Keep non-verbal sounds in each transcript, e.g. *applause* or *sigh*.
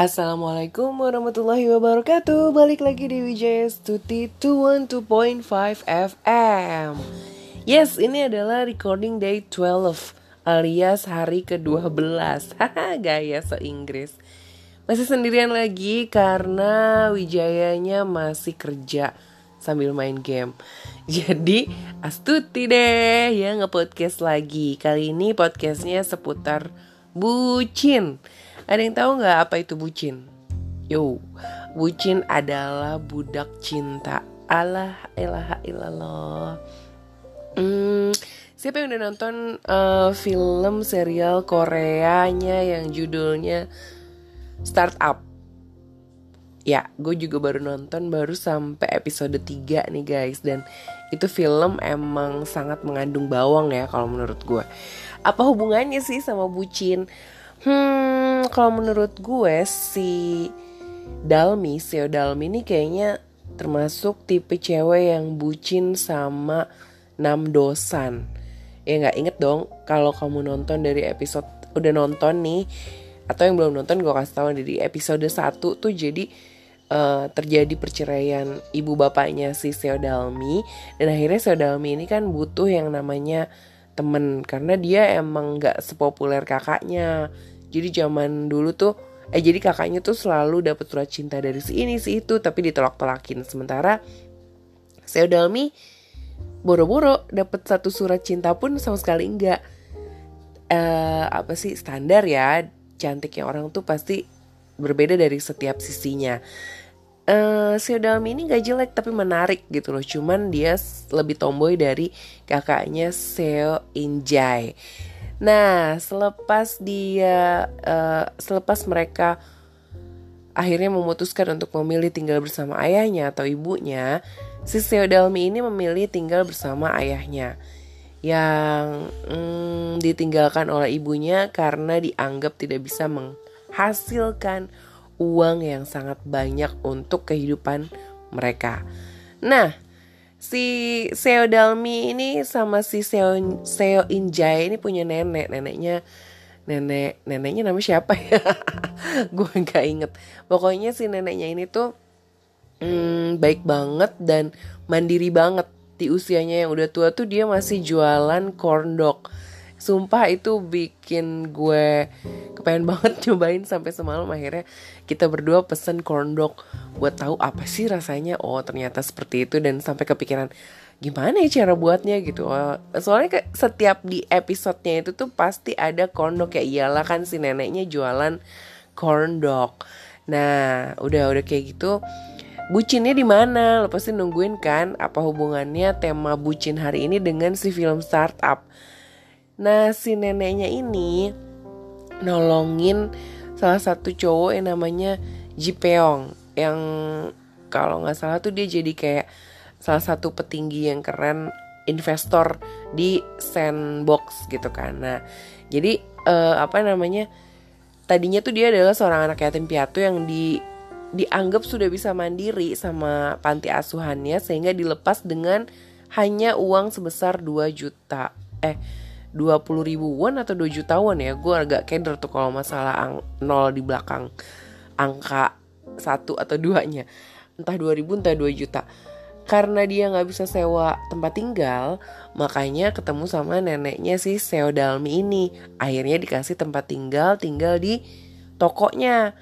Assalamualaikum warahmatullahi wabarakatuh. Balik lagi di Wijaya Stuti 212.5 FM Yes, ini adalah recording day 12 Alias hari ke-12 *laughs* Haha, gaya se-Inggris. Masih sendirian lagi karena Wijayanya masih kerja sambil main game. *laughs* Jadi Astuti deh ya nge-podcast lagi. Kali ini podcastnya seputar bucin ada yang tahu nggak apa itu bucin? Yo, bucin adalah budak cinta. Allah ilaha illallah. Hmm, siapa yang udah nonton uh, film serial Koreanya yang judulnya Startup? Ya, gue juga baru nonton baru sampai episode 3 nih guys dan itu film emang sangat mengandung bawang ya kalau menurut gue. Apa hubungannya sih sama bucin? Hmm, kalau menurut gue si Dalmi, Seo Dalmi ini kayaknya termasuk tipe cewek yang bucin sama Nam Dosan. Ya nggak inget dong kalau kamu nonton dari episode udah nonton nih atau yang belum nonton gue kasih tahu di episode 1 tuh jadi uh, terjadi perceraian ibu bapaknya si Seo Dalmi dan akhirnya Seo Dalmi ini kan butuh yang namanya temen karena dia emang nggak sepopuler kakaknya jadi zaman dulu tuh eh jadi kakaknya tuh selalu dapat surat cinta dari si ini si itu tapi ditolak-tolakin. Sementara Seodalmi boro-boro dapat satu surat cinta pun sama sekali enggak. Uh, apa sih standar ya cantiknya orang tuh pasti berbeda dari setiap sisinya. Uh, Seo Dalmi ini gak jelek tapi menarik gitu loh. Cuman dia lebih tomboy dari kakaknya Seo Injai Nah selepas dia uh, Selepas mereka akhirnya memutuskan untuk memilih tinggal bersama ayahnya atau ibunya Si Seo Dalmi ini memilih tinggal bersama ayahnya yang mm, ditinggalkan oleh ibunya karena dianggap tidak bisa menghasilkan uang yang sangat banyak untuk kehidupan mereka. Nah, si Seo Dalmi ini sama si Seo, Seo Injai ini punya nenek. Neneknya nenek neneknya namanya siapa ya? *laughs* Gue nggak inget. Pokoknya si neneknya ini tuh hmm, baik banget dan mandiri banget. Di usianya yang udah tua tuh dia masih jualan corn dog Sumpah itu bikin gue kepengen *laughs* banget cobain sampai semalam akhirnya kita berdua pesen corn dog buat tahu apa sih rasanya. Oh ternyata seperti itu dan sampai kepikiran gimana ya cara buatnya gitu. Oh, soalnya setiap di episodenya itu tuh pasti ada corn dog ya iyalah kan si neneknya jualan corn dog. Nah udah udah kayak gitu bucinnya di mana? Lo pasti nungguin kan apa hubungannya tema bucin hari ini dengan si film startup. Nah si neneknya ini nolongin salah satu cowok yang namanya Jipeong yang kalau nggak salah tuh dia jadi kayak salah satu petinggi yang keren investor di sandbox gitu kan. Nah jadi uh, apa namanya tadinya tuh dia adalah seorang anak yatim piatu yang di dianggap sudah bisa mandiri sama panti asuhannya sehingga dilepas dengan hanya uang sebesar 2 juta eh 20 ribu won atau 2 juta won ya. Gue agak keder tuh kalau masalah ang nol di belakang angka satu atau duanya. Entah 2000 entah 2 juta. Karena dia nggak bisa sewa tempat tinggal makanya ketemu sama neneknya si Seo Dalmi ini. Akhirnya dikasih tempat tinggal tinggal di tokonya.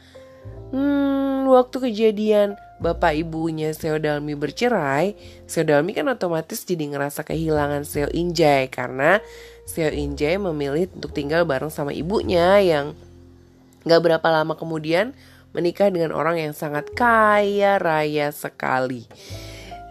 Hmm waktu kejadian bapak ibunya Seo Dalmi bercerai Seo Dalmi kan otomatis jadi ngerasa kehilangan Seo Injai karena Seo Injae memilih untuk tinggal bareng sama ibunya yang gak berapa lama kemudian menikah dengan orang yang sangat kaya raya sekali.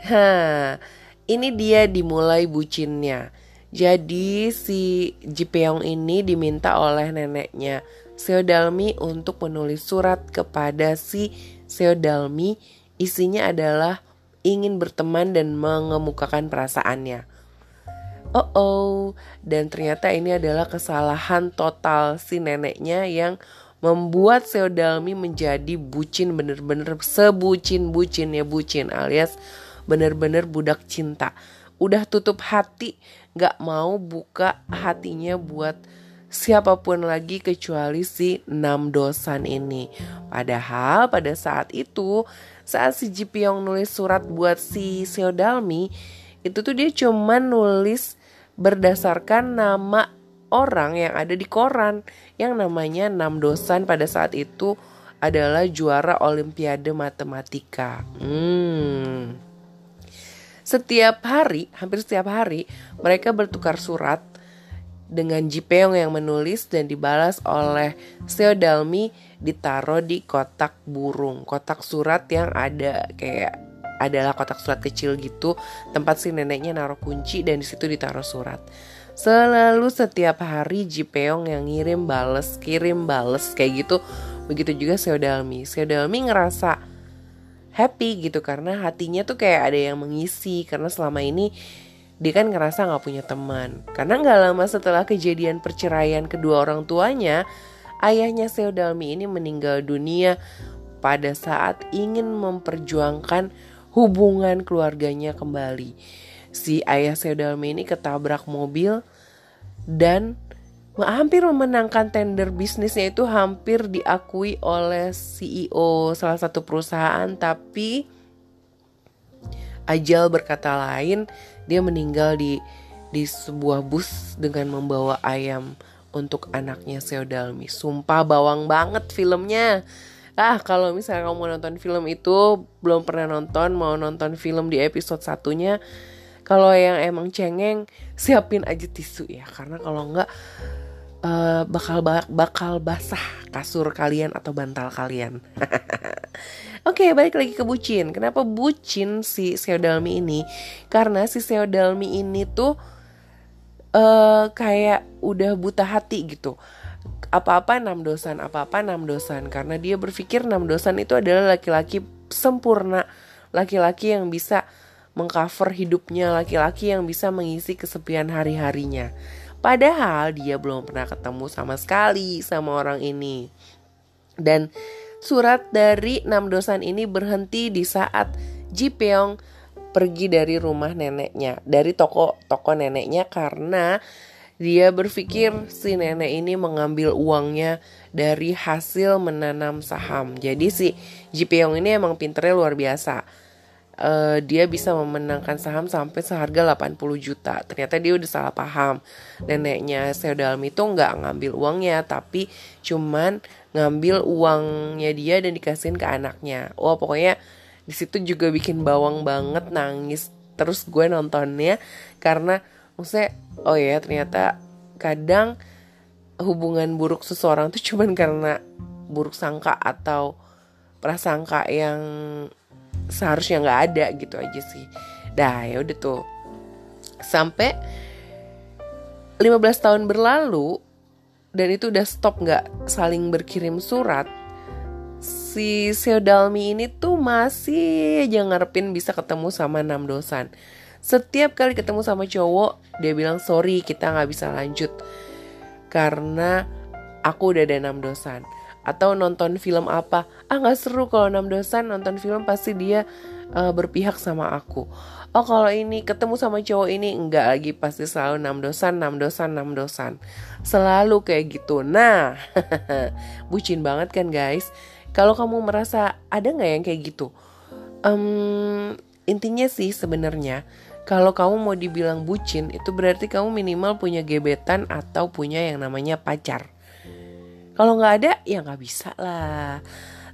Hah, ini dia dimulai bucinnya. Jadi si Jipeong ini diminta oleh neneknya Seo Dalmi untuk menulis surat kepada si Seo Dalmi. Isinya adalah ingin berteman dan mengemukakan perasaannya oh oh dan ternyata ini adalah kesalahan total si neneknya yang membuat Seodalmi menjadi bucin bener-bener sebucin bucin ya bucin alias bener-bener budak cinta udah tutup hati gak mau buka hatinya buat siapa pun lagi kecuali si enam dosan ini. Padahal pada saat itu saat si Ji Pyong nulis surat buat si Seodalmi itu tuh dia cuma nulis berdasarkan nama orang yang ada di koran yang namanya Nam Dosan pada saat itu adalah juara Olimpiade Matematika. Hmm. Setiap hari, hampir setiap hari, mereka bertukar surat dengan Jipeong yang menulis dan dibalas oleh Seo Dalmi ditaruh di kotak burung, kotak surat yang ada kayak adalah kotak surat kecil gitu, tempat si neneknya naruh kunci dan di situ ditaruh surat. Selalu setiap hari Jipeong yang ngirim bales, kirim bales kayak gitu. Begitu juga Seodalmi. Seodalmi ngerasa happy gitu karena hatinya tuh kayak ada yang mengisi karena selama ini dia kan ngerasa nggak punya teman. Karena nggak lama setelah kejadian perceraian kedua orang tuanya, ayahnya Seodalmi ini meninggal dunia pada saat ingin memperjuangkan hubungan keluarganya kembali. Si ayah Seodalmi ini ketabrak mobil dan hampir memenangkan tender bisnisnya itu hampir diakui oleh CEO salah satu perusahaan tapi Ajal berkata lain dia meninggal di di sebuah bus dengan membawa ayam untuk anaknya Seodalmi. Sumpah bawang banget filmnya. Ah, kalau misalnya kamu mau nonton film itu belum pernah nonton, mau nonton film di episode satunya, kalau yang emang cengeng siapin aja tisu ya, karena kalau enggak uh, bakal bakal basah kasur kalian atau bantal kalian. *laughs* Oke, okay, balik lagi ke bucin. Kenapa bucin si Seodalmi ini? Karena si Seodalmi ini tuh uh, kayak udah buta hati gitu. Apa-apa enam dosan, apa-apa enam dosan. Karena dia berpikir enam dosan itu adalah laki-laki sempurna, laki-laki yang bisa mengcover hidupnya, laki-laki yang bisa mengisi kesepian hari-harinya. Padahal dia belum pernah ketemu sama sekali sama orang ini. Dan surat dari enam dosan ini berhenti di saat Ji Peong pergi dari rumah neneknya, dari toko toko neneknya karena dia berpikir si nenek ini mengambil uangnya dari hasil menanam saham. Jadi si Ji Peong ini emang pinternya luar biasa uh, dia bisa memenangkan saham sampai seharga 80 juta. Ternyata dia udah salah paham. Neneknya Seodalmi itu nggak ngambil uangnya, tapi cuman ngambil uangnya dia dan dikasihin ke anaknya. Wah pokoknya di situ juga bikin bawang banget nangis. Terus gue nontonnya karena maksudnya oh ya ternyata kadang hubungan buruk seseorang tuh cuman karena buruk sangka atau prasangka yang seharusnya nggak ada gitu aja sih. Dah ya udah tuh. Sampai 15 tahun berlalu dan itu udah stop nggak saling berkirim surat si Seodalmi ini tuh masih aja ngarepin bisa ketemu sama enam dosan setiap kali ketemu sama cowok dia bilang sorry kita nggak bisa lanjut. Karena aku udah ada enam dosan. Atau nonton film apa. Ah nggak seru kalau enam dosan nonton film pasti dia uh, berpihak sama aku. Oh kalau ini ketemu sama cowok ini enggak lagi pasti selalu enam dosan enam dosan enam dosan. Selalu kayak gitu. Nah *laughs* bucin banget kan guys? Kalau kamu merasa ada nggak yang kayak gitu? Um, intinya sih sebenarnya kalau kamu mau dibilang bucin itu berarti kamu minimal punya gebetan atau punya yang namanya pacar kalau nggak ada ya nggak bisa lah.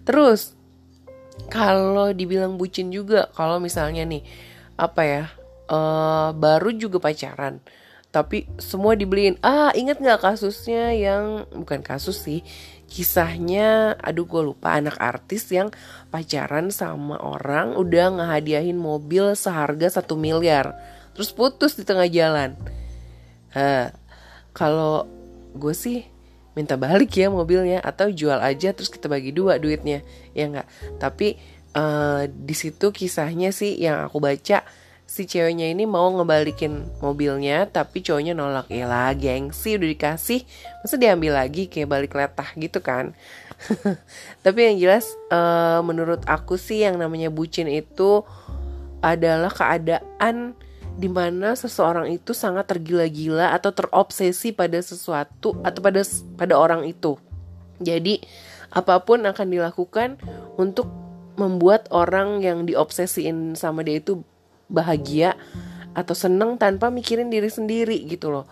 Terus kalau dibilang bucin juga kalau misalnya nih apa ya uh, baru juga pacaran tapi semua dibeliin ah inget nggak kasusnya yang bukan kasus sih kisahnya aduh gue lupa anak artis yang pacaran sama orang udah ngehadiahin mobil seharga satu miliar. Terus putus di tengah jalan. Uh, kalau gue sih minta balik ya mobilnya atau jual aja terus kita bagi dua duitnya ya nggak? Tapi uh, di situ kisahnya sih yang aku baca si ceweknya ini mau ngebalikin mobilnya tapi cowoknya nolak ya lah gengsi udah dikasih masa diambil lagi kayak balik letah gitu kan *laughs* tapi yang jelas uh, menurut aku sih yang namanya bucin itu adalah keadaan di mana seseorang itu sangat tergila-gila atau terobsesi pada sesuatu atau pada pada orang itu. Jadi apa pun akan dilakukan untuk membuat orang yang diobsesiin sama dia itu bahagia atau seneng tanpa mikirin diri sendiri gitu loh.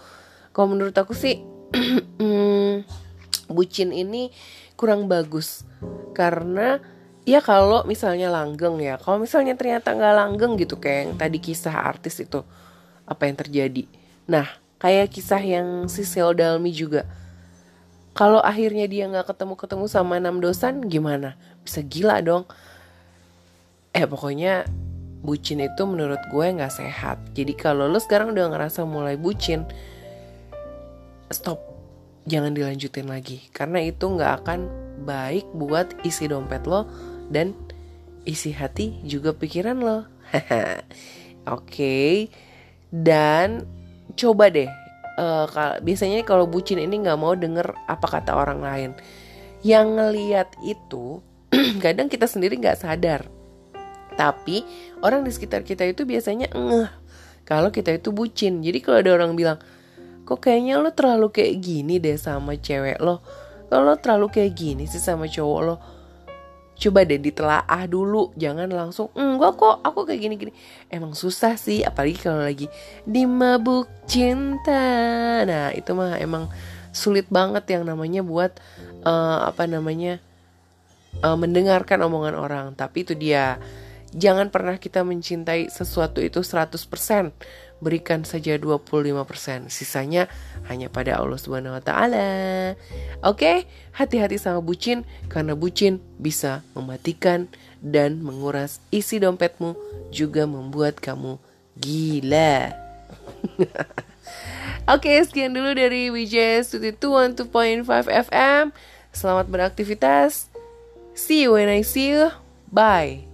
Kalau menurut aku sih *clears throat* hmm, bucin ini kurang bagus. Karena ya kalau misalnya langgeng ya kalau misalnya ternyata nggak langgeng gitu kayak yang tadi kisah artis itu apa yang terjadi. Nah kayak kisah yang si Sel Dalmi juga. Kalau akhirnya dia nggak ketemu ketemu sama enam dosan gimana? Bisa gila dong. Eh pokoknya bucin itu menurut gue nggak sehat jadi kalau lo sekarang udah ngerasa mulai bucin stop jangan dilanjutin lagi karena itu nggak akan baik buat isi dompet lo dan isi hati juga pikiran lo. *laughs* Oke. Okay. Dan coba deh uh, biasanya kalau bucin ini nggak mau denger apa kata orang lain. Yang ngeliat itu *clears throat* kadang kita sendiri nggak sadar. Tapi orang di sekitar kita itu biasanya ngeh kalau kita itu bucin. Jadi kalau ada orang bilang, kok kayaknya lo terlalu kayak gini deh sama cewek lo. Kalau lo terlalu kayak gini sih sama cowok lo? Coba deh ditelaah dulu jangan langsung enggak kok aku kayak gini gini emang susah sih apalagi kalau lagi di mabuk cinta. Nah itu mah emang sulit banget yang namanya buat uh, apa namanya uh, mendengarkan omongan orang. Tapi itu dia jangan pernah kita mencintai sesuatu itu 100% berikan saja 25%. Sisanya hanya pada Allah Subhanahu wa taala. Oke, hati-hati sama bucin karena bucin bisa mematikan dan menguras isi dompetmu juga membuat kamu gila. *laughs* Oke, sekian dulu dari WJ Studio 212.5 FM. Selamat beraktivitas. See you when I see you. Bye.